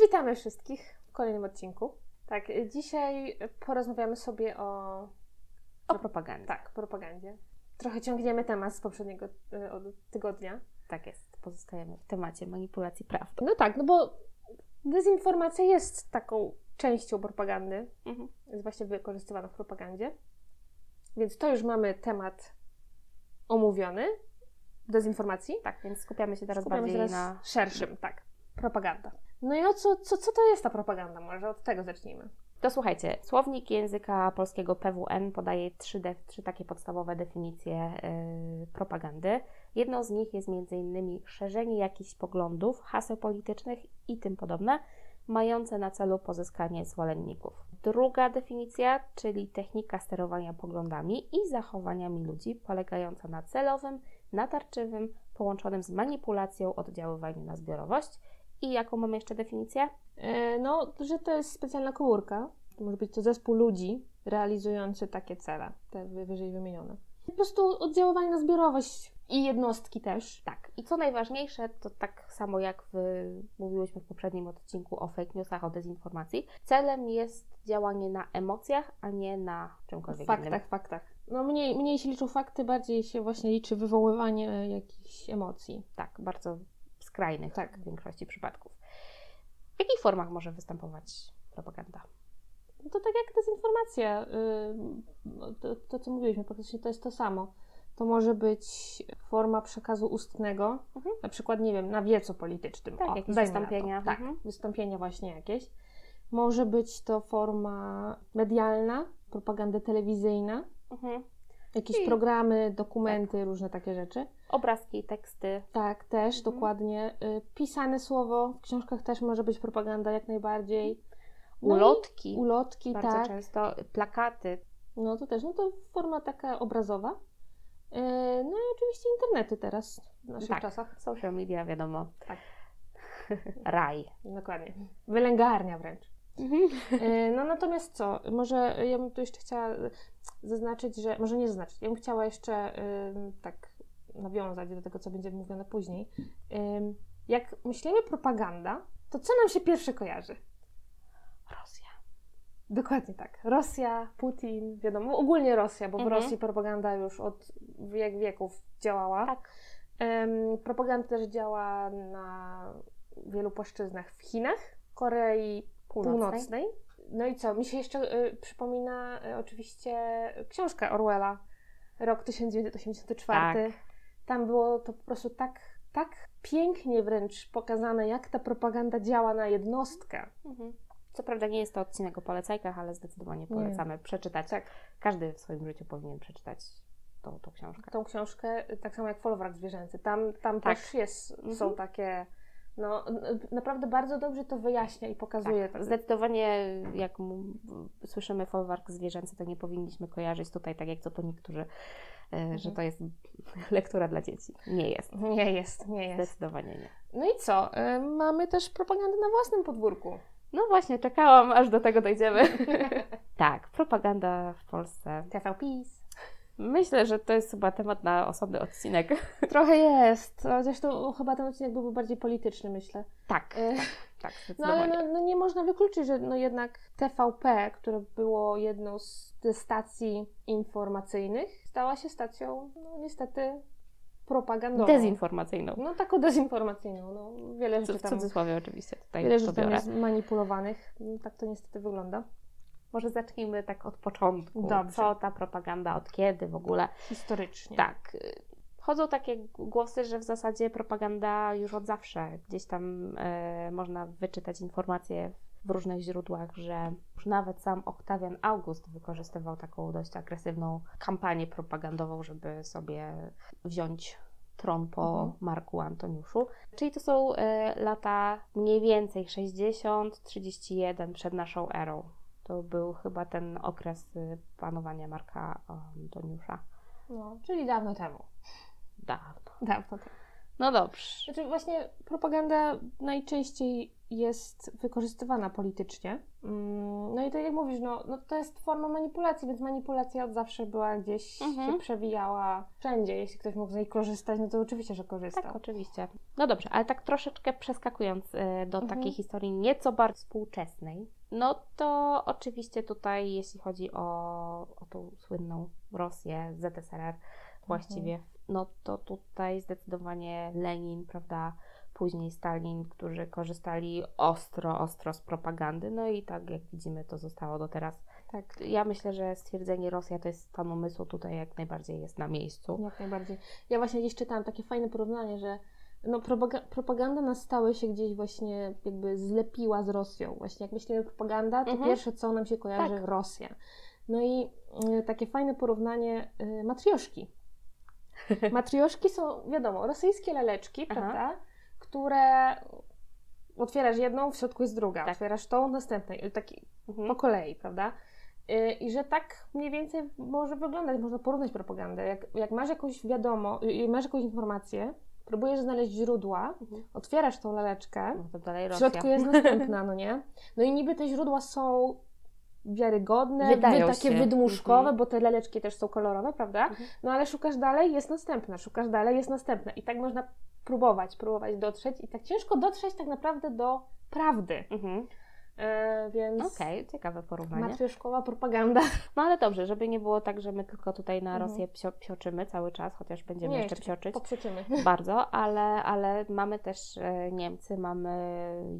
Witamy wszystkich w kolejnym odcinku. Tak, dzisiaj porozmawiamy sobie o, O propagandzie. tak, propagandzie. Trochę ciągniemy temat z poprzedniego y, od tygodnia. Tak jest. Pozostajemy w temacie manipulacji prawdą. No tak, no bo dezinformacja jest taką częścią propagandy, Mhm. jest właśnie wykorzystywana w propagandzie. Więc to już mamy temat omówiony dezinformacji. Tak, więc skupiamy się teraz Skupiamy się bardziej teraz na... szerszym, tak. Propaganda. No i o co, co, co to jest ta propaganda? Może od tego zacznijmy. To słuchajcie, słownik języka polskiego PWN podaje trzy, de- trzy takie podstawowe definicje yy, propagandy. Jedną z nich jest m.in. szerzenie jakichś poglądów, haseł politycznych i tym podobne, mające na celu pozyskanie zwolenników. Druga definicja, czyli technika sterowania poglądami i zachowaniami ludzi, polegająca na celowym, natarczywym, połączonym z manipulacją oddziaływaniu na zbiorowość. I jaką mamy jeszcze definicję? E, No, że to jest specjalna komórka. Może być to zespół ludzi realizujący takie cele, te wy- wyżej wymienione. Po prostu oddziaływanie na zbiorowość i jednostki też. Tak. I co najważniejsze, to tak samo jak w, mówiłyśmy w poprzednim odcinku o fake newsach, o dezinformacji, celem jest działanie na emocjach, a nie na czymkolwiek faktach, innym. faktach. No mniej, mniej się liczą fakty, bardziej się właśnie liczy wywoływanie jakichś emocji. Tak, bardzo skrajnych Tak. w większości przypadków. W jakich formach może występować propaganda? No to tak jak dezinformacja, yy, to, to co mówiliśmy, praktycznie to jest to samo. To może być forma przekazu ustnego, Mhm. na przykład, nie wiem, na wiecu politycznym. Tak, jakieś dajmy na wystąpienia. Tak, Mhm. wystąpienia właśnie jakieś. Może być to forma medialna, propaganda telewizyjna, Mhm. Jakieś Czyli- programy, dokumenty, różne takie rzeczy. Obrazki, teksty. Tak, też, Mhm. dokładnie. Y, Pisane słowo, w książkach też może być propaganda jak najbardziej. No i Ulotki, Ulotki, bardzo tak. często, plakaty. No to też, no to forma taka obrazowa. Yy, No i oczywiście internety teraz, w naszych Tak. czasach. Social media, wiadomo. Tak. Raj. Dokładnie. Wylęgarnia wręcz. Yy, No natomiast co, może ja bym tu jeszcze chciała zaznaczyć, że, może nie zaznaczyć, ja bym chciała jeszcze tak nawiązać do tego, co będzie mówione później. Jak myślimy propaganda, to co nam się pierwsze kojarzy? Rosja. Dokładnie tak. Rosja, Putin, wiadomo, ogólnie Rosja, bo w Mhm. Rosji propaganda już od wiek wieków działała. Tak. Em, propaganda też działa na wielu płaszczyznach w Chinach, Korei Północnej. Północnej. No i co? Mi się jeszcze y, przypomina y, oczywiście książka Orwella, rok 1984. Tak. Tam było to po prostu tak, tak pięknie wręcz pokazane, jak ta propaganda działa na jednostkę. Mhm. Co prawda nie jest to odcinek o polecajkach, ale zdecydowanie polecamy przeczytać. Tak. Każdy w swoim życiu powinien przeczytać tą, tą książkę. tą książkę, y, tak samo jak folwark zwierzęcy. Tam, tam Tak. też jest, Mhm. są takie, no naprawdę bardzo dobrze to wyjaśnia i pokazuje. Tak, zdecydowanie jak słyszymy folwark zwierzęcy, to nie powinniśmy kojarzyć tutaj, tak jak co to niektórzy, e, że Mhm. to jest lektura dla dzieci. Nie jest. Nie jest, nie jest. Zdecydowanie nie. No i co? Y, Mamy też propagandę na własnym podwórku. No właśnie, czekałam, aż do tego dojdziemy. tak, propaganda w Polsce. TVPiS. Myślę, że to jest chyba temat na osobny odcinek. Trochę jest, to chyba ten odcinek byłby bardziej polityczny, myślę. tak, Y, tak, No ale no, no nie można wykluczyć, że no jednak TVP, które było jedną z stacji informacyjnych, stała się stacją, no niestety, propagandową. Dezinformacyjną. No taką dezinformacyjną. No, wiele W rzeczy tam, cudzysłowie oczywiście tutaj wiele rzeczy tam jest manipulowanych. No, tak to niestety wygląda. Może zacznijmy tak od początku. Dobrze. Co ta propaganda, od kiedy w ogóle? Historycznie. Tak. y, Chodzą takie głosy, że w zasadzie propaganda już od zawsze. Gdzieś tam e, można wyczytać informacje w różnych źródłach, że już nawet sam Oktawian August wykorzystywał taką dość agresywną kampanię propagandową, żeby sobie wziąć tron po Mhm. Marku Antoniuszu. Czyli to są e, lata mniej więcej 60-31 przed naszą erą. To był chyba ten okres y, panowania Marka Antoniusza. No, czyli dawno temu. Dawno. Dawno temu. No dobrze. Znaczy właśnie propaganda najczęściej jest wykorzystywana politycznie. Mm, no i tak jak mówisz, no, no to jest forma manipulacji, więc manipulacja od zawsze była gdzieś, Mhm. się przewijała wszędzie. Jeśli ktoś mógł z niej korzystać, no to oczywiście, że korzystał. Tak, oczywiście. No dobrze, ale tak troszeczkę przeskakując y, do Mhm. takiej historii nieco bardziej współczesnej, no to oczywiście tutaj, jeśli chodzi o, o tą słynną Rosję, ZSRR właściwie, no to tutaj zdecydowanie Lenin, prawda, później Stalin, którzy korzystali ostro, ostro z propagandy, no i tak jak widzimy, to zostało do teraz. Tak, Ja myślę, że stwierdzenie Rosja to jest stan umysłu tutaj jak najbardziej jest na miejscu. jak najbardziej. Ja właśnie gdzieś czytałam takie fajne porównanie, że no propaga- propaganda na stałe się gdzieś właśnie jakby zlepiła z Rosją. Właśnie jak myślimy propaganda, to Mhm. pierwsze co nam się kojarzy Tak. Rosja. No i y, takie fajne porównanie y, matrioszki. Matrioszki są, wiadomo, rosyjskie laleczki, Aha. prawda? Które otwierasz jedną, w środku jest druga. Tak. Otwierasz tą, następną. I taki Mhm. po kolei, prawda? Y, I że tak mniej więcej może wyglądać, można porównać propagandę. Jak, jak masz jakąś wiadomo, y, masz jakąś informację, próbujesz znaleźć źródła, Mhm. otwierasz tą laleczkę, No dalej w środku jest następna, no nie? No i niby te źródła są wiarygodne, Wydają wy, takie się. wydmuszkowe, Mhm. bo te laleczki też są kolorowe, prawda? Mhm. No ale szukasz dalej, jest następna, szukasz dalej, jest następna. I tak można próbować, próbować dotrzeć i tak ciężko dotrzeć tak naprawdę do prawdy. Mhm. E, więc Okej, ciekawe porównanie. matrioszkowa propaganda. No ale dobrze, żeby nie było tak, że my tylko tutaj na Mhm. Rosję psio, psioczymy cały czas, chociaż będziemy Nie, jeszcze psioczyć Poprzeczymy. bardzo, ale, ale mamy też e, Niemcy, mamy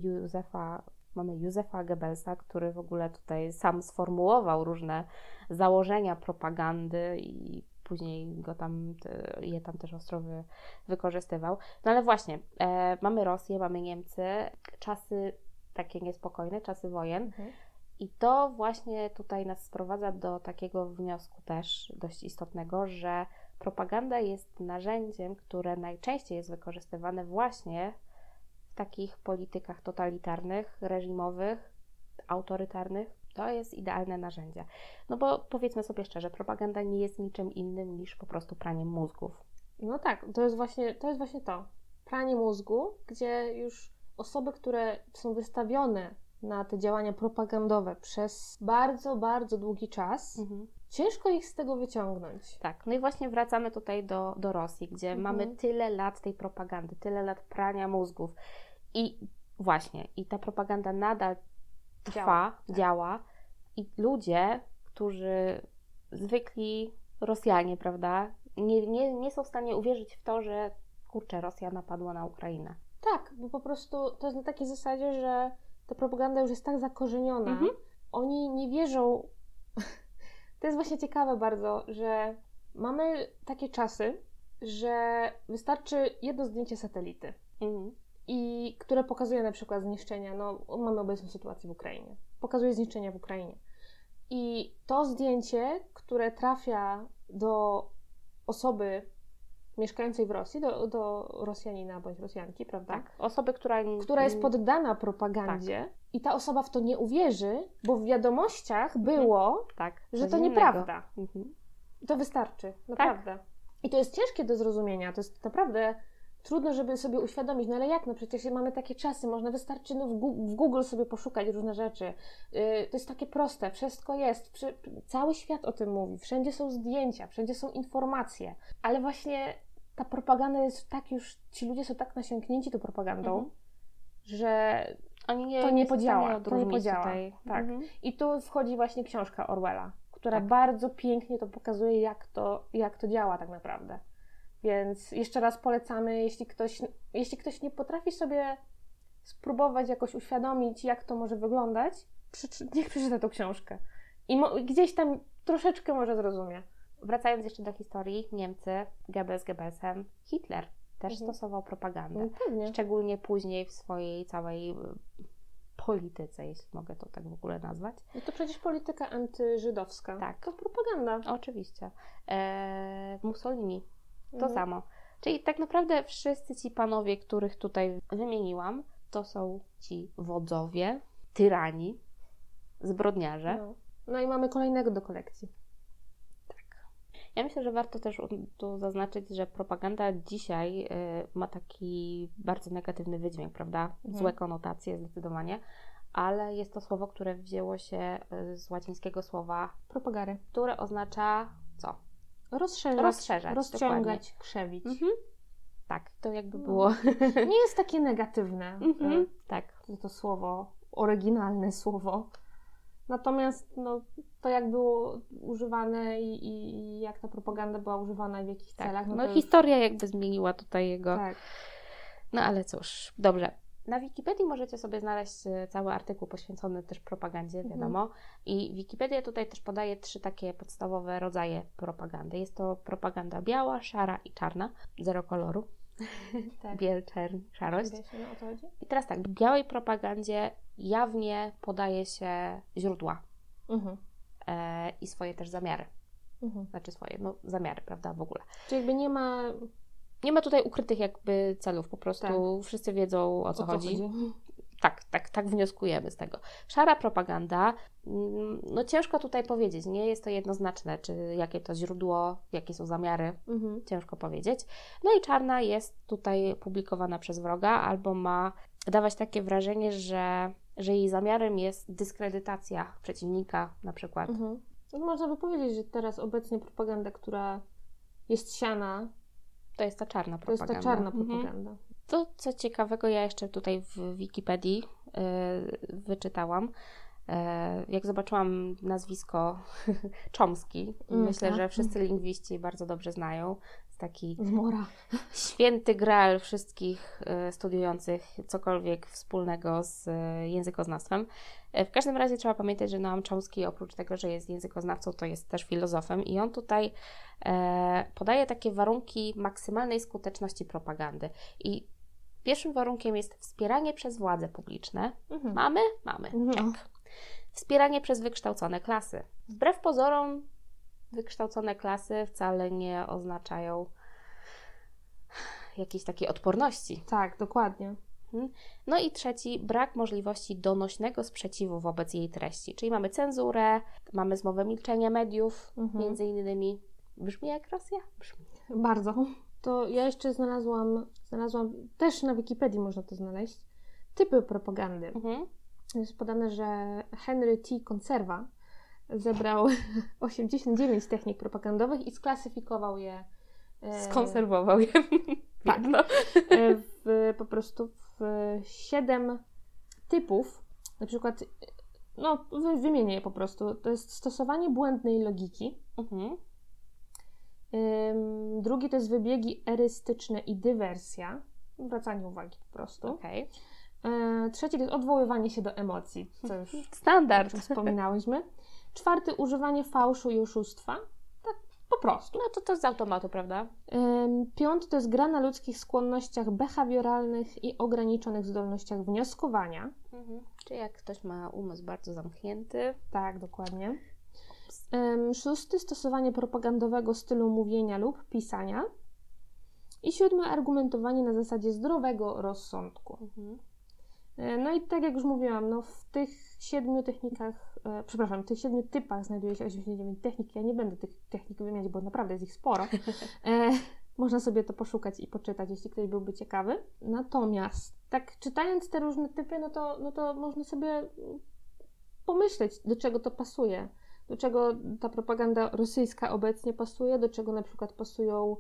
Józefa, mamy Józefa Goebbelsa, który w ogóle tutaj sam sformułował różne założenia propagandy i później go tam, je tam też ostro wy, wykorzystywał. No ale właśnie, e, mamy Rosję, mamy Niemcy, czasy takie niespokojne, czasy wojen. Mhm. I to właśnie tutaj nas sprowadza do takiego wniosku też dość istotnego, że propaganda jest narzędziem, które najczęściej jest wykorzystywane właśnie w takich politykach totalitarnych, reżimowych, autorytarnych. To jest idealne narzędzie. No bo powiedzmy sobie szczerze, propaganda nie jest niczym innym niż po prostu praniem mózgów. No tak, to jest właśnie to. Jest właśnie to. Pranie mózgu, gdzie już osoby, które są wystawione na te działania propagandowe przez bardzo, bardzo długi czas, ciężko ich z tego wyciągnąć. Tak, no i właśnie wracamy tutaj do, do Rosji, gdzie Mhm. mamy tyle lat tej propagandy, tyle lat prania mózgów. I właśnie, i ta propaganda nadal trwa, Działa, działa, tak. i ludzie, którzy zwykli Rosjanie, prawda, nie, nie, nie są w stanie uwierzyć w to, że kurczę, Rosja napadła na Ukrainę. Tak, bo po prostu to jest na takiej zasadzie, że ta propaganda już jest tak zakorzeniona. Mhm. Oni nie wierzą. To jest właśnie ciekawe bardzo, że mamy takie czasy, że wystarczy jedno zdjęcie satelity. Mhm. i które pokazuje na przykład zniszczenia, no mamy obecną sytuację w Ukrainie, pokazuje zniszczenia w Ukrainie. I to zdjęcie, które trafia do osoby mieszkającej w Rosji, do, do Rosjanina bądź Rosjanki, prawda? Tak, osoby, która... Która jest poddana propagandzie i ta osoba w to nie uwierzy, bo w wiadomościach było, Tak, że to nieprawda. Mhm. To wystarczy, naprawdę. I to jest ciężkie do zrozumienia, to jest naprawdę trudno, żeby sobie uświadomić, no ale jak, no przecież mamy takie czasy, można wystarczy no, w, Google sobie poszukać różne rzeczy. Yy, to jest takie proste, wszystko jest, cały świat o tym mówi, wszędzie są zdjęcia, wszędzie są informacje, ale właśnie ta propaganda jest tak już, ci ludzie są tak nasiąknięci tą propagandą, Mhm. że Oni nie, To nie stanie podziała, to nie podziała. Tutaj. Tak. Mhm. I tu wchodzi właśnie książka Orwella, która Tak. bardzo pięknie to pokazuje, jak to, jak to działa tak naprawdę. Więc jeszcze raz polecamy, jeśli ktoś, jeśli ktoś nie potrafi sobie spróbować jakoś uświadomić, jak to może wyglądać, niech przeczyta tą książkę. I gdzieś tam troszeczkę może zrozumie. Wracając jeszcze do historii, Niemcy, Goebbels Goebbelsem, Hitler też Mhm. stosował propagandę. No, pewnie. Szczególnie później w swojej całej y, polityce, jeśli mogę to tak w ogóle nazwać. No to przecież polityka antyżydowska. Tak. To propaganda. Oczywiście. E, Mussolini to Mhm. samo. Czyli tak naprawdę wszyscy ci panowie, których tutaj wymieniłam, to są ci wodzowie, tyrani, zbrodniarze. No. no i mamy kolejnego do kolekcji. Ja myślę, że warto też tu zaznaczyć, że propaganda dzisiaj y, ma taki bardzo negatywny wydźwięk, prawda? Mhm. Złe konotacje zdecydowanie, ale jest to słowo, które wzięło się y, z łacińskiego słowa propagary, które oznacza co? Rozszerzać, rozszerzać rozciągać, dokładnie. krzewić. Mhm. Tak, to jakby no. było. Nie jest takie negatywne. Mhm. Y, tak. To słowo, oryginalne słowo. Natomiast no, to jak było używane i, i jak ta propaganda była używana i w jakich tak. celach. No, no historia już... jakby zmieniła tutaj jego. Tak. No ale cóż, dobrze. Na Wikipedii możecie sobie znaleźć e, cały artykuł poświęcony też propagandzie, mhm. wiadomo. Mhm. I Wikipedia tutaj też podaje trzy takie podstawowe rodzaje propagandy. Jest to propaganda biała, szara i czarna, zero koloru. tak. Biel, czern, szarość. I teraz tak, w białej propagandzie jawnie podaje się źródła mhm. e, i swoje też zamiary. Mhm. Znaczy swoje, no zamiary, prawda, w ogóle. Czyli jakby nie ma... Nie ma tutaj ukrytych jakby celów, po prostu tak. wszyscy wiedzą o co, o co chodzi. chodzi. Tak, tak, tak wnioskujemy z tego. Szara propaganda, mm, no ciężko tutaj powiedzieć, nie jest to jednoznaczne, czy jakie to źródło, jakie są zamiary, mhm. ciężko powiedzieć. No i czarna jest tutaj publikowana przez wroga, albo ma dawać takie wrażenie, że, że jej zamiarem jest dyskredytacja przeciwnika na przykład. Mhm. No, można by powiedzieć, że teraz obecnie propaganda, która jest siana, to jest ta czarna propaganda. To jest ta czarna mhm. propaganda. Mhm. To, co ciekawego, ja jeszcze tutaj w Wikipedii yy, wyczytałam. Yy, jak zobaczyłam nazwisko Chomsky, mm, myślę, tak. że wszyscy lingwiści bardzo dobrze znają. Taki Zmora. święty graal wszystkich yy, studiujących cokolwiek wspólnego z językoznawstwem. W każdym razie trzeba pamiętać, że Noam Chomsky oprócz tego, że jest językoznawcą, to jest też filozofem i on tutaj podaje takie warunki maksymalnej skuteczności propagandy. I Pierwszym warunkiem jest wspieranie przez władze publiczne. Mhm. Mamy? Mamy. Tak. Wspieranie przez wykształcone klasy. Wbrew pozorom, wykształcone klasy wcale nie oznaczają jakiejś takiej odporności. Tak, dokładnie. Mhm. No i trzeci, brak możliwości donośnego sprzeciwu wobec jej treści. Czyli mamy cenzurę, mamy zmowę milczenia mediów, mhm. między innymi. Brzmi jak Rosja? Brzmi. Bardzo to ja jeszcze znalazłam, znalazłam, też na Wikipedii można to znaleźć, typy propagandy. Mhm. Jest podane, że Henry T. Conserva zebrał 89 technik propagandowych i sklasyfikował je. E, Skonserwował je. Tak. No. E, w, po prostu w siedem typów, na przykład, no wymienię je po prostu. To jest stosowanie błędnej logiki. Mhm Drugi to jest wybiegi erystyczne i dywersja, zwracanie uwagi po prostu. Okay. E, trzeci to jest odwoływanie się do emocji, co już standard wspominałyśmy. Czwarty używanie fałszu i oszustwa. Tak, po prostu. No to to z automatu, prawda? Piąty to jest gra na ludzkich skłonnościach behawioralnych i ograniczonych zdolnościach wnioskowania. Mhm. Czyli jak ktoś ma umysł bardzo zamknięty. Tak, dokładnie. Szósty stosowanie propagandowego stylu mówienia lub pisania. I siódme argumentowanie na zasadzie zdrowego rozsądku. Mhm. E, no i tak jak już mówiłam, no w tych siedmiu technikach, e, przepraszam, w tych siedmiu typach znajduje się 89 technik. Ja nie będę tych technik wymieniać, bo naprawdę jest ich sporo. E, można sobie to poszukać i poczytać, jeśli ktoś byłby ciekawy. Natomiast tak czytając te różne typy, no to, no to można sobie pomyśleć, do czego to pasuje do czego ta propaganda rosyjska obecnie pasuje, do czego na przykład pasują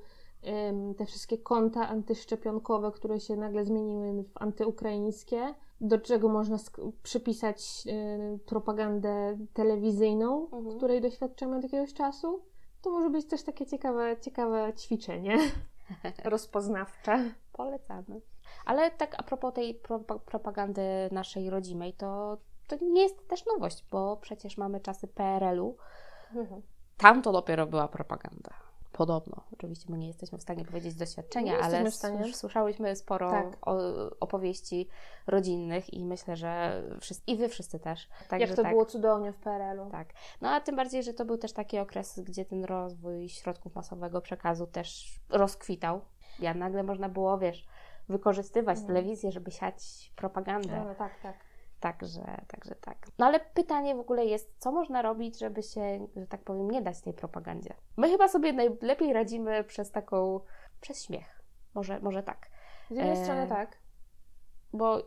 te wszystkie konta antyszczepionkowe, które się nagle zmieniły w antyukraińskie, do czego można przypisać y, propagandę telewizyjną, mhm. której doświadczamy od jakiegoś czasu. To może być też takie ciekawe, ciekawe ćwiczenie rozpoznawcze. Polecamy. Ale tak a propos tej pro propagandy naszej rodzimej, to to nie jest też nowość, bo przecież mamy czasy PRL-u. Mhm. Tam to dopiero była propaganda. Podobno. Oczywiście my nie jesteśmy w stanie powiedzieć doświadczenia, ale słyszałyśmy sporo tak. opowieści rodzinnych i myślę, że wszyscy, i wy wszyscy też. Także Jak to tak, było cudownie w PRL-u. Tak. No a tym bardziej, że to był też taki okres, gdzie ten rozwój środków masowego przekazu też rozkwitał. Ja nagle można było, wiesz, wykorzystywać mhm. telewizję, żeby siać propagandę. No, tak, tak Także, także tak. No ale pytanie w ogóle jest, co można robić, żeby się, że tak powiem, nie dać tej propagandzie? My chyba sobie najlepiej radzimy przez taką, przez śmiech. Może, może tak. Z jednej e... strony tak. Bo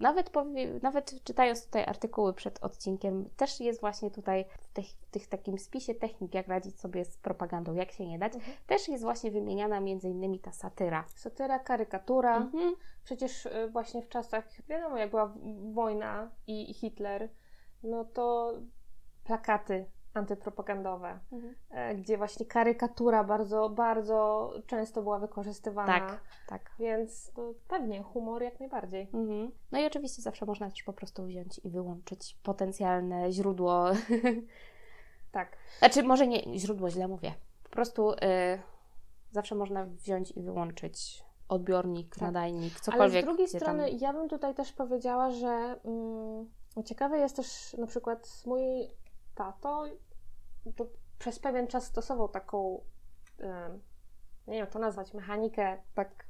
nawet, powie, nawet czytając tutaj artykuły przed odcinkiem, też jest właśnie tutaj w tych, tych takim spisie technik, jak radzić sobie z propagandą, jak się nie dać, mhm. też jest właśnie wymieniana między innymi ta satyra. Satyra, karykatura. Mhm. Przecież y, właśnie w czasach, wiadomo, jak była wojna i Hitler, no to plakaty antypropagandowe, mhm. E, gdzie właśnie karykatura bardzo, bardzo często była wykorzystywana. Tak, tak. Więc pewnie humor jak najbardziej. Mhm. No i oczywiście zawsze można też po prostu wziąć i wyłączyć potencjalne źródło. tak. Znaczy, może nie źródło, źle mówię. Po prostu y, zawsze można wziąć i wyłączyć odbiornik, tak. nadajnik, cokolwiek. Ale z drugiej strony, tam... ja bym tutaj też powiedziała, że mm, ciekawe jest też na przykład mój tato to przez pewien czas stosował taką, nie wiem jak to nazwać, mechanikę, tak.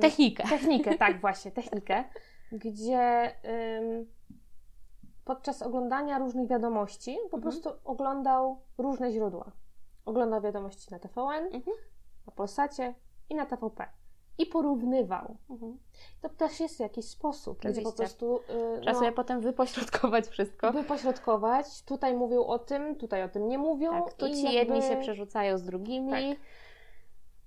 technikę. Technikę, tak, właśnie, technikę, gdzie podczas oglądania różnych wiadomości po mhm. prostu oglądał różne źródła. Oglądał wiadomości na TVN, mhm. na Polsacie i na TVP i porównywał. Mhm. To też jest jakiś sposób, gdzie po prostu... Yy, Trzeba no, sobie potem wypośrodkować wszystko. Wypośrodkować. Tutaj mówią o tym, tutaj o tym nie mówią. Tak, tu ci jakby... jedni się przerzucają z drugimi.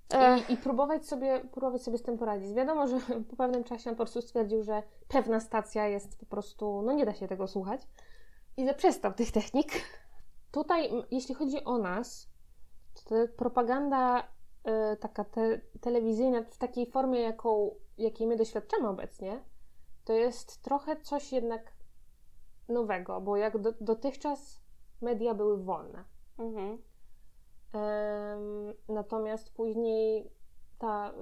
Tak. I, I, próbować, sobie, próbować sobie z tym poradzić. Wiadomo, że po pewnym czasie on po prostu stwierdził, że pewna stacja jest po prostu, no nie da się tego słuchać i zaprzestał tych technik. Tutaj, jeśli chodzi o nas, to propaganda taka te, telewizyjna w takiej formie, jaką, jakiej my doświadczamy obecnie, to jest trochę coś jednak nowego, bo jak do, dotychczas media były wolne. Mhm. natomiast później ta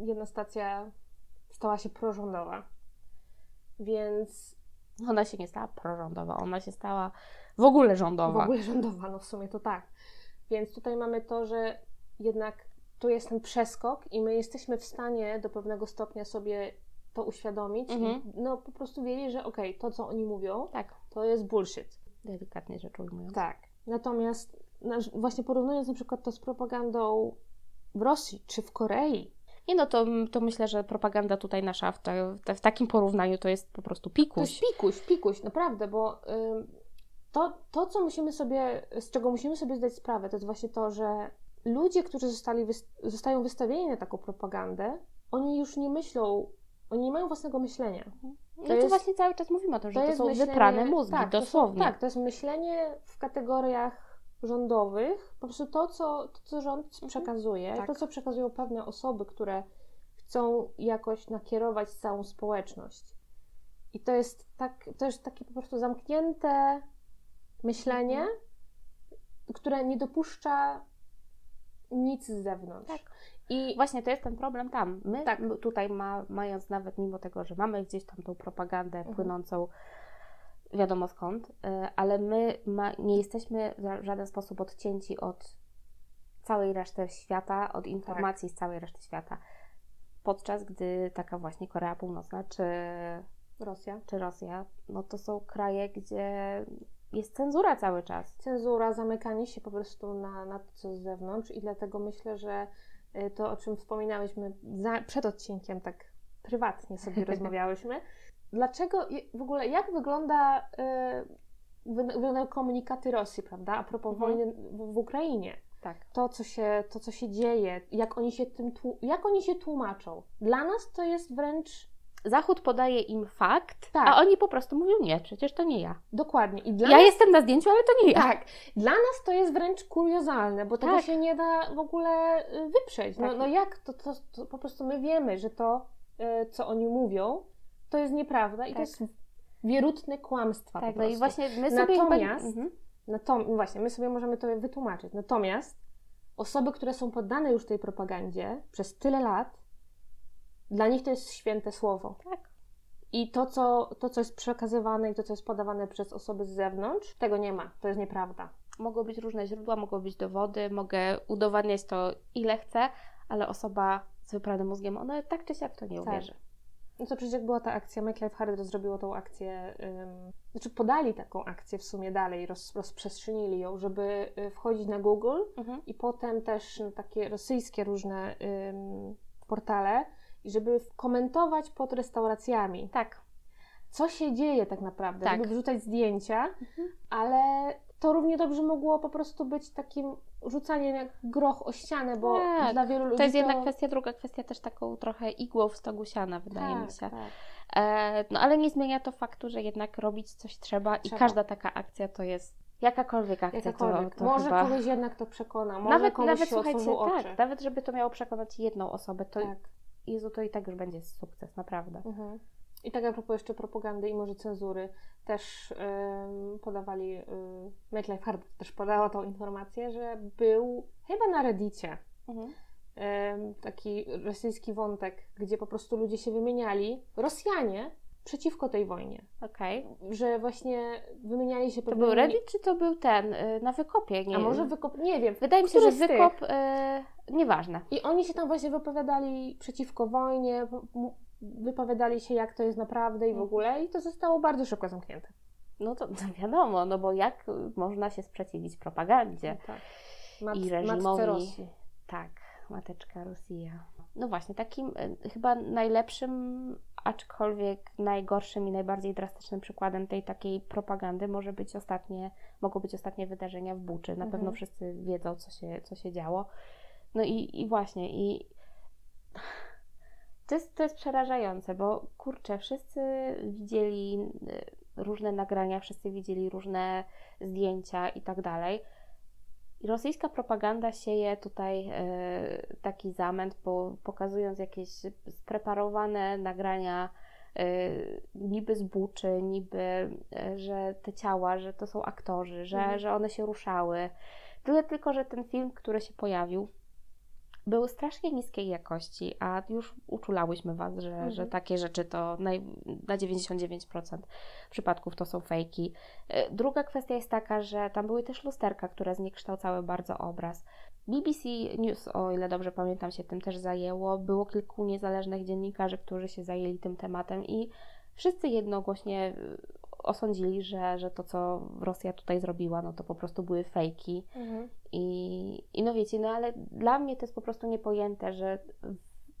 jedna stacja stała się prorządowa. Więc. Ona się nie stała prorządowa, ona się stała w ogóle rządowa. W ogóle rządowa, no w sumie to tak. Więc tutaj mamy to, że jednak tu jest ten przeskok i my jesteśmy w stanie do pewnego stopnia sobie to uświadomić mhm. i no po prostu wiedzieć, że okej, okay, to co oni mówią, tak. to jest bullshit. Delikatnie rzecz ujmując. Tak. Natomiast właśnie porównując na przykład to z propagandą w Rosji czy w Korei, nie no, to, to myślę, że propaganda tutaj nasza w, te, w takim porównaniu to jest po prostu pikuś. To jest pikuś, pikuś, naprawdę, bo to, to, co musimy sobie, z czego musimy sobie zdać sprawę, to jest właśnie to, że ludzie, którzy zostali, zostają wystawieni na taką propagandę, oni już nie myślą, oni nie mają własnego myślenia. Mhm. To no jest, to właśnie cały czas mówimy o tym, że to, to są myślenie, wyprane mózgi, tak, dosłownie. To są, tak, to jest myślenie w kategoriach rządowych, po prostu to, co, to, co rząd mhm. przekazuje, tak. to, co przekazują pewne osoby, które chcą jakoś nakierować całą społeczność. I to jest, tak, to jest takie po prostu zamknięte myślenie, mhm. które nie dopuszcza nic z zewnątrz. Tak. I właśnie to jest ten problem tam. My tak. tutaj ma, mając nawet mimo tego, że mamy gdzieś tam tą propagandę mhm. płynącą wiadomo skąd, y, ale my ma, nie jesteśmy w żaden sposób odcięci od całej reszty świata, od informacji tak. z całej reszty świata. Podczas gdy taka właśnie Korea Północna czy Rosja, czy Rosja no to są kraje, gdzie jest cenzura cały czas. Cenzura, zamykanie się po prostu na, na to, co z zewnątrz i dlatego myślę, że y, to, o czym wspominałyśmy za, przed odcinkiem, tak prywatnie sobie rozmawiałyśmy, dlaczego, w ogóle, jak wygląda, y, komunikaty Rosji, prawda, a propos mhm. wojny w, w Ukrainie. Tak. To, co się, to, co się dzieje, jak oni się tym, jak oni się tłumaczą. Dla nas to jest wręcz Zachód podaje im fakt, tak. a oni po prostu mówią nie, przecież to nie ja. Dokładnie. I dla ja nas... jestem na zdjęciu, ale to nie ja. Tak. Dla nas to jest wręcz kuriozalne, bo tego tak. się nie da w ogóle y, wyprzeć. No, tak. no jak to, to, to, po prostu my wiemy, że to, y, co oni mówią, to jest nieprawda i to tak. jest wierutne kłamstwa tak, no i właśnie my sobie Natomiast, chyba... mhm. natom, właśnie, my sobie możemy to wytłumaczyć. Natomiast osoby, które są poddane już tej propagandzie przez tyle lat, dla nich to jest święte słowo. Tak. I to co, to, co jest przekazywane i to, co jest podawane przez osoby z zewnątrz, tego nie ma. To jest nieprawda. Mogą być różne źródła, mogą być dowody, mogę udowadniać to ile chcę, ale osoba z wypranym mózgiem, ona tak czy siak w to nie tak. uwierzy. No to przecież jak była ta akcja, Make Life Harder zrobiło tą akcję, ym, znaczy podali taką akcję w sumie dalej, roz, rozprzestrzenili ją, żeby y, wchodzić na Google Mhm. i potem też na takie rosyjskie różne ym, portale i żeby komentować pod restauracjami, Tak. co się dzieje tak naprawdę, Tak. żeby wrzucać zdjęcia, Mhm. ale to równie dobrze mogło po prostu być takim rzucaniem jak groch o ścianę, bo Tak. dla wielu ludzi To jest jedna kwestia, druga kwestia też taką trochę igłą w stogu siana, wydaje tak, mi się. Tak. E, no ale nie zmienia to faktu, że jednak robić coś trzeba, i Trzeba. każda taka akcja to jest jakakolwiek akcja. Jakakolwiek. To, to może chyba... kogoś jednak to przekona, może nawet, komuś nawet się słuchajcie, otworzą oczy. tak, nawet żeby to miało przekonać jedną osobę, to tak. Jezu, to i tak już będzie sukces, naprawdę. Mhm. I tak a propos jeszcze propagandy i może cenzury, też ym, podawali, yy, Make Life Hard też podała tą informację, że był chyba na Reddicie Mhm. ym, taki rosyjski wątek, gdzie po prostu ludzie się wymieniali, Rosjanie, przeciwko tej wojnie. Okej. Że właśnie wymieniali się To był Reddit, czy to był ten, y, na wykopie? Nie A może wykop... Nie wiem. Wydaje mi się, że wykop, y, nieważne. I oni się tam właśnie wypowiadali przeciwko wojnie, wypowiadali się jak to jest naprawdę i w Mhm. ogóle i to zostało bardzo szybko zamknięte. No to, to wiadomo, no bo jak można się sprzeciwić propagandzie? Tak. Mat, I reżimowi. Rosji. Tak, mateczka Rosja. No właśnie, takim y, chyba najlepszym, aczkolwiek najgorszym i najbardziej drastycznym przykładem tej takiej propagandy może być ostatnie, mogą być ostatnie wydarzenia w Buczy. Na Mhm. pewno wszyscy wiedzą, co się, co się działo. No i, i właśnie, i to jest, to jest przerażające, bo kurczę, wszyscy widzieli y, różne nagrania, wszyscy widzieli różne zdjęcia i tak dalej. Rosyjska propaganda sieje tutaj y, taki zamęt, bo pokazując jakieś spreparowane nagrania y, niby z buczy, niby, y, że te ciała, że to są aktorzy, że, Mhm. że one się ruszały. Tyle tylko, że ten film, który się pojawił, był strasznie niskiej jakości, a już uczulałyśmy Was, że, Mhm. że takie rzeczy to naj, na 99% przypadków to są fejki. E, Druga kwestia jest taka, że tam były też lusterka, które zniekształcały bardzo obraz. BBC News, o ile dobrze pamiętam, się tym też zajęło. Było kilku niezależnych dziennikarzy, którzy się zajęli tym tematem i wszyscy jednogłośnie osądzili, że, że to, co Rosja tutaj zrobiła, no to po prostu były fejki. Mhm. I, I no wiecie, no ale dla mnie to jest po prostu niepojęte, że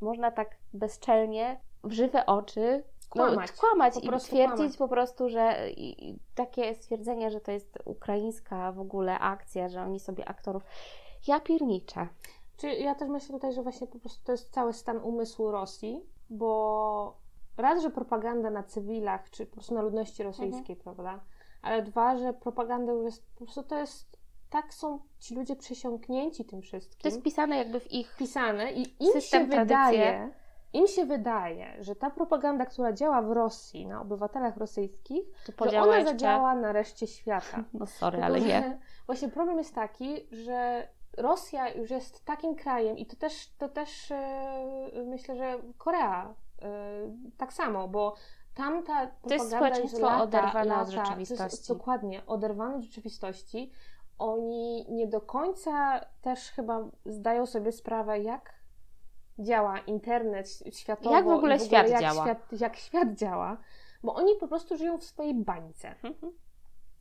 można tak bezczelnie w żywe oczy Kłamać. no, kłamać i twierdzić kłamać. po prostu, że i takie stwierdzenie, że to jest ukraińska w ogóle akcja, że oni sobie aktorów. Ja pierniczę. Czy ja też myślę tutaj, że właśnie po prostu to jest cały stan umysłu Rosji, bo raz, że propaganda na cywilach, czy po prostu na ludności rosyjskiej, prawda? Ale dwa, że propaganda już jest, po prostu to jest, tak są ci ludzie przesiąknięci tym wszystkim. To jest pisane jakby w ich. pisane i im System, się tradycje. wydaje, im się wydaje, że ta propaganda, która działa w Rosji na obywatelach rosyjskich, To że ona jeszcze. zadziała na reszcie świata. No sorry, ale nie. Właśnie problem jest taki, że Rosja już jest takim krajem i to też, to też e, myślę, że Korea tak samo, bo tamta propaganda jest społeczeństwo lata, oderwane od lata, to rzeczywistości. Jest, dokładnie, oderwane od rzeczywistości. Oni nie do końca też chyba zdają sobie sprawę, jak działa internet światowo. Jak w ogóle i świat jak działa. Świat, jak świat działa, bo oni po prostu żyją w swojej bańce. Mhm.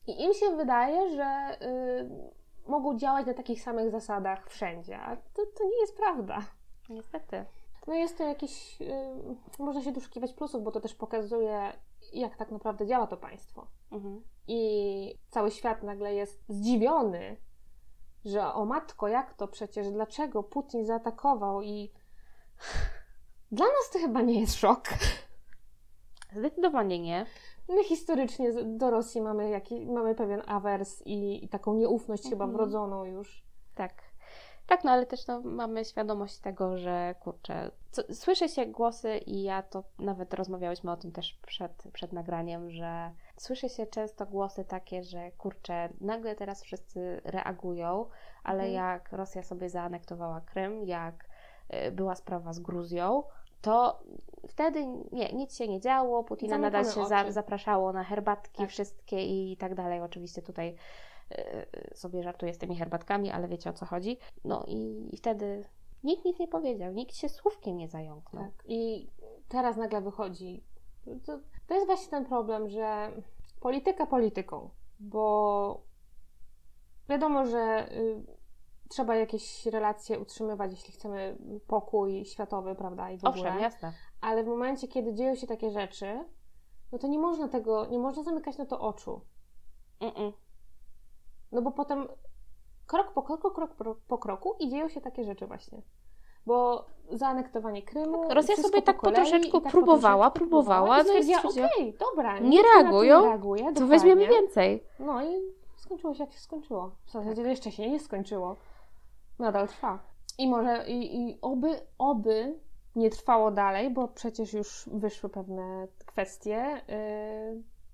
I im się wydaje, że y, mogą działać na takich samych zasadach wszędzie, a to, to nie jest prawda. Niestety. No jest to jakiś, y, można się doszukiwać plusów, bo to też pokazuje, jak tak naprawdę działa to państwo. Mhm. I cały świat nagle jest zdziwiony, że o matko, jak to przecież, dlaczego Putin zaatakował i dla nas to chyba nie jest szok. Zdecydowanie nie. My historycznie do Rosji mamy, jaki, mamy pewien awers i, i taką nieufność chyba Mhm. wrodzoną już. Tak. Tak, no ale też no, mamy świadomość tego, że kurczę, co, słyszy się głosy i ja to nawet rozmawiałyśmy o tym też przed, przed nagraniem, że słyszy się często głosy takie, że kurczę, nagle teraz wszyscy reagują, ale Mhm. jak Rosja sobie zaanektowała Krym, jak y, była sprawa z Gruzją, to wtedy nie, nic się nie działo, Putina nadal Zamykamy się za, zapraszało na herbatki Tak. wszystkie i tak dalej. Oczywiście tutaj sobie żartuję z tymi herbatkami, ale wiecie o co chodzi. No i, i wtedy nikt nic nie powiedział, nikt się słówkiem nie zająknął. Tak. I teraz nagle wychodzi. To, to jest właśnie ten problem, że polityka polityką, bo wiadomo, że y, trzeba jakieś relacje utrzymywać, jeśli chcemy pokój światowy, prawda, i w ogóle. Owszem, jasne. Ale w momencie, kiedy dzieją się takie rzeczy, no to nie można tego, nie można zamykać na to oczu. Mm-mm. No bo potem krok po kroku, krok po, kroku i dzieją się takie rzeczy właśnie. Bo zaanektowanie Krymu. Tak, Rosja sobie po tak po kolei troszeczku tak próbowała, próbowała, no i stwierdziła, okej, dobra. nie to reagują, nie reaguje, To dokładnie. weźmiemy więcej. No i skończyło się jak się skończyło. W zasadzie Tak. jeszcze się nie skończyło. Nadal trwa. I może, i, i oby, oby nie trwało dalej, bo przecież już wyszły pewne kwestie,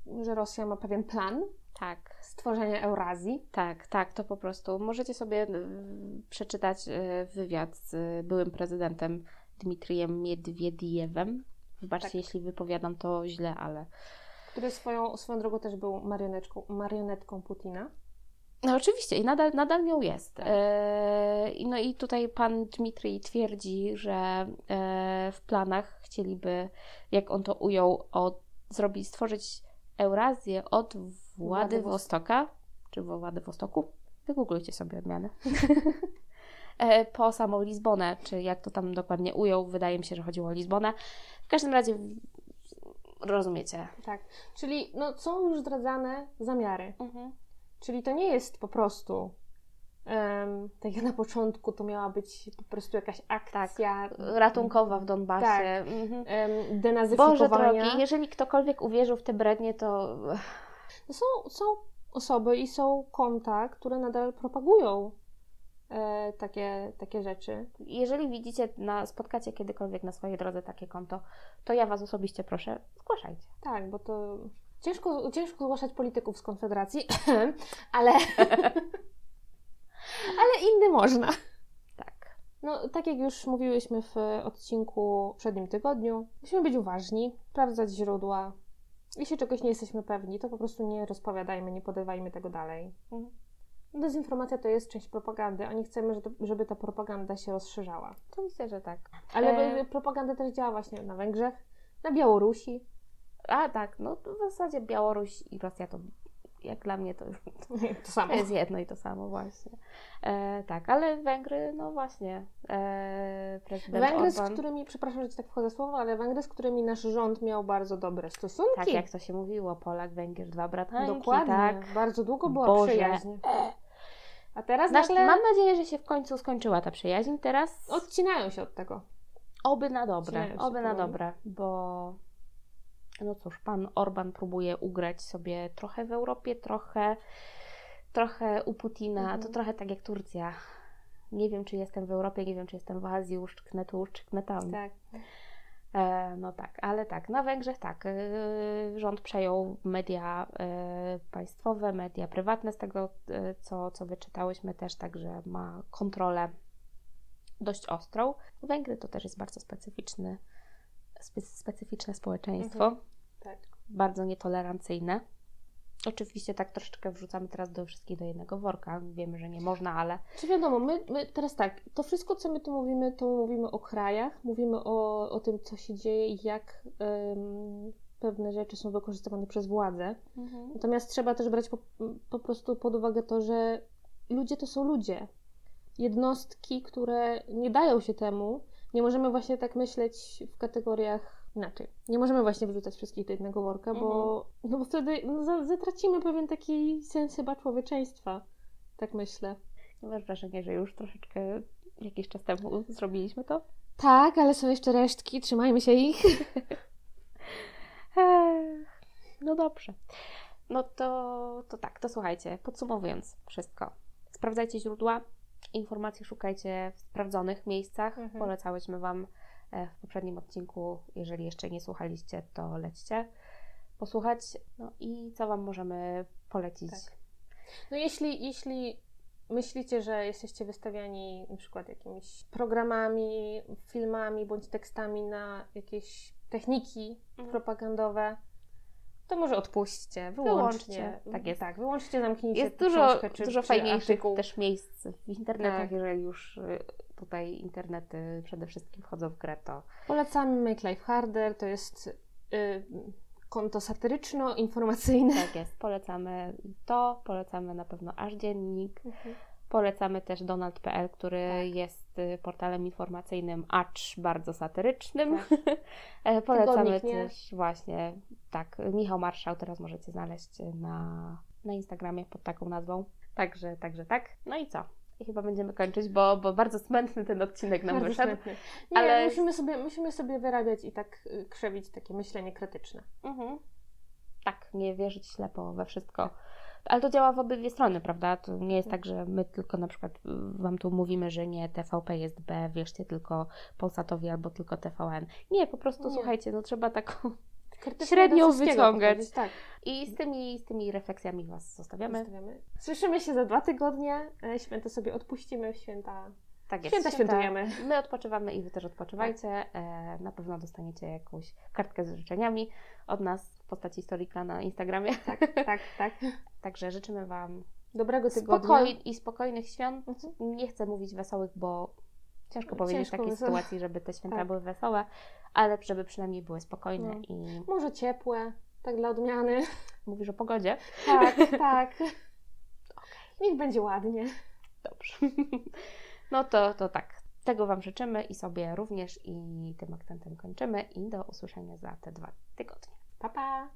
yy, że Rosja ma pewien plan Tak. stworzenia Eurazji. Tak, tak, to po prostu. Możecie sobie y, przeczytać y, wywiad z byłym prezydentem Dmitrijem Miedwiediewem. Wybaczcie, Tak. jeśli wypowiadam to źle, ale. który swoją, swoją drogą też był marionetką, marionetką Putina. No oczywiście i nadal, nadal nią jest. Tak. E, no i tutaj pan Dmitrij twierdzi, że e, w planach chcieliby, jak on to ujął, od, zrobić, stworzyć Eurazję od Władywostoka, czy Władywostoku, wygooglujcie sobie odmiany, e, po samą Lizbonę, czy jak to tam dokładnie ujął, wydaje mi się, że chodziło o Lizbonę. W każdym razie rozumiecie. Tak. Czyli no, są już zdradzane zamiary. Czyli to nie jest po prostu em, tak jak na początku to miała być po prostu jakaś akcja Ratunkowa w Donbasie. Tak. Mhm. em, Boże denazyfikowania. drogi, jeżeli ktokolwiek uwierzył w te brednie, to No Są, są osoby i są konta, które nadal propagują e, takie, takie rzeczy. jeżeli widzicie, na, spotkacie kiedykolwiek na swojej drodze takie konto, to ja Was osobiście proszę, zgłaszajcie. Tak, bo to ciężko, ciężko zgłaszać polityków z Konfederacji, ale, ale inny można. Tak. No, tak jak już mówiłyśmy w odcinku w poprzednim tygodniu, musimy być uważni, sprawdzać źródła. Jeśli czegoś nie jesteśmy pewni, to po prostu nie rozpowiadajmy, nie podawajmy tego dalej. Mhm. Dezinformacja to jest część propagandy, a nie chcemy, żeby- ta propaganda się rozszerzała. To myślę, że tak. Ale E- propaganda też działa właśnie na Węgrzech, na Białorusi. A tak, no to w zasadzie Białoruś i Rosja to jak dla mnie to, To samo. to jest jedno i to samo właśnie. E, tak, ale Węgry, no właśnie, e, Węgry, z Orban, którymi, przepraszam, że ci tak wchodzę słowo, ale Węgry, z którymi nasz rząd miał bardzo dobre stosunki. tak jak to się mówiło, Polak, Węgier, dwa bratanki, Dokładnie. tak. Bardzo długo była Boże. przyjaźń. A teraz Znaczy, nagle mam nadzieję, że się w końcu skończyła ta przyjaźń. Teraz odcinają się od tego. oby na dobre, oby na dobre, bo no cóż, pan Orban próbuje ugrać sobie trochę w Europie, trochę, trochę u Putina, Mhm. to trochę tak jak Turcja. Nie wiem, czy jestem w Europie, nie wiem, czy jestem w Azji, uszczknę tu, uszczknę tam. Tak. E, no tak, ale tak, na Węgrzech tak, e, rząd przejął media e, państwowe, media prywatne, z tego e, co, co wyczytałyśmy też, także ma kontrolę dość ostrą. Węgry to też jest bardzo specyficzny, spe, specyficzne społeczeństwo, Mhm. Tak. bardzo nietolerancyjne. Oczywiście tak troszeczkę wrzucamy teraz do wszystkich do jednego worka. Wiemy, że nie można, ale Czy wiadomo, my, my teraz tak, to wszystko, co my tu mówimy, to mówimy o krajach, mówimy o, o tym, co się dzieje i jak em, pewne rzeczy są wykorzystywane przez władzę. Natomiast trzeba też brać po, po prostu pod uwagę to, że ludzie to są ludzie. Jednostki, które nie dają się temu. Nie możemy właśnie tak myśleć w kategoriach inaczej. Nie możemy właśnie wrzucać wszystkich do jednego worka, bo, no bo wtedy no, za- zatracimy pewien taki sens chyba człowieczeństwa. Tak myślę. nie masz wrażenia, że już troszeczkę jakiś czas temu zrobiliśmy to? Tak, ale są jeszcze resztki, trzymajmy się ich. No dobrze. No to, to tak, to słuchajcie, podsumowując wszystko. Sprawdzajcie źródła, informacji szukajcie w sprawdzonych miejscach. Mhm. Polecałyśmy Wam e, w poprzednim odcinku, jeżeli jeszcze nie słuchaliście, to lećcie posłuchać. No i co Wam możemy polecić? Tak. No jeśli, jeśli myślicie, że jesteście wystawiani na przykład jakimiś programami, filmami bądź tekstami na jakieś techniki Mhm. propagandowe, to może odpuśćcie, wyłączcie. Wyłączcie, tak jest. Tak, wyłączcie, zamknijcie Jest dużo, książkę czy, dużo czy fajniejszych artykuł. też miejsc w internetach, Tak. jeżeli już y, tutaj internety przede wszystkim wchodzą w grę, to Polecamy Make Life Harder, to jest y, konto satyryczno-informacyjne. tak jest. Polecamy to, polecamy na pewno aż dziennik. Polecamy też Donald.pl, który Tak. jest y, portalem informacyjnym, acz bardzo satyrycznym. Tak. E, Polecamy Tygodnik, też właśnie, tak, Michał Marszał teraz możecie znaleźć na, na Instagramie pod taką nazwą. Także, także tak. No i co? I chyba będziemy kończyć, bo, bo bardzo smętny ten odcinek nam Bardzo wyszedł. smętny. Nie, ale- musimy, sobie, musimy sobie wyrabiać i tak y, krzewić takie myślenie krytyczne. Mhm. Tak, nie wierzyć ślepo we wszystko. Ale to działa w obydwie strony, prawda? To nie jest tak, że my tylko na przykład y, Wam tu mówimy, że nie, TVP jest B, wierzcie tylko Polsatowi albo tylko TVN. Nie, po prostu Nie. słuchajcie, no trzeba taką... Średnią wyciągać. Tak, I z tymi, z tymi refleksjami Was zostawiamy. zostawiamy. Słyszymy się za dwa tygodnie. E, Święta sobie odpuścimy, w święta. Tak jest. Święta świętujemy. My odpoczywamy i Wy też odpoczywajcie. E, na pewno dostaniecie jakąś kartkę z życzeniami od nas w postaci storika na Instagramie. Tak, tak, tak. Także życzymy Wam Dobrego tygodnia. spokoj i spokojnych świąt. Mhm. Nie chcę mówić wesołych, bo ciężko No, powiedzieć w takiej wesołe. sytuacji, żeby te święta Tak. były wesołe, ale żeby przynajmniej były spokojne No. i Może ciepłe, tak dla odmiany. mówisz o pogodzie. Tak, tak. Niech będzie ładnie. Dobrze. No to, to tak. Tego Wam życzymy i sobie również i tym akcentem kończymy i do usłyszenia za te dwa tygodnie. Pa, pa.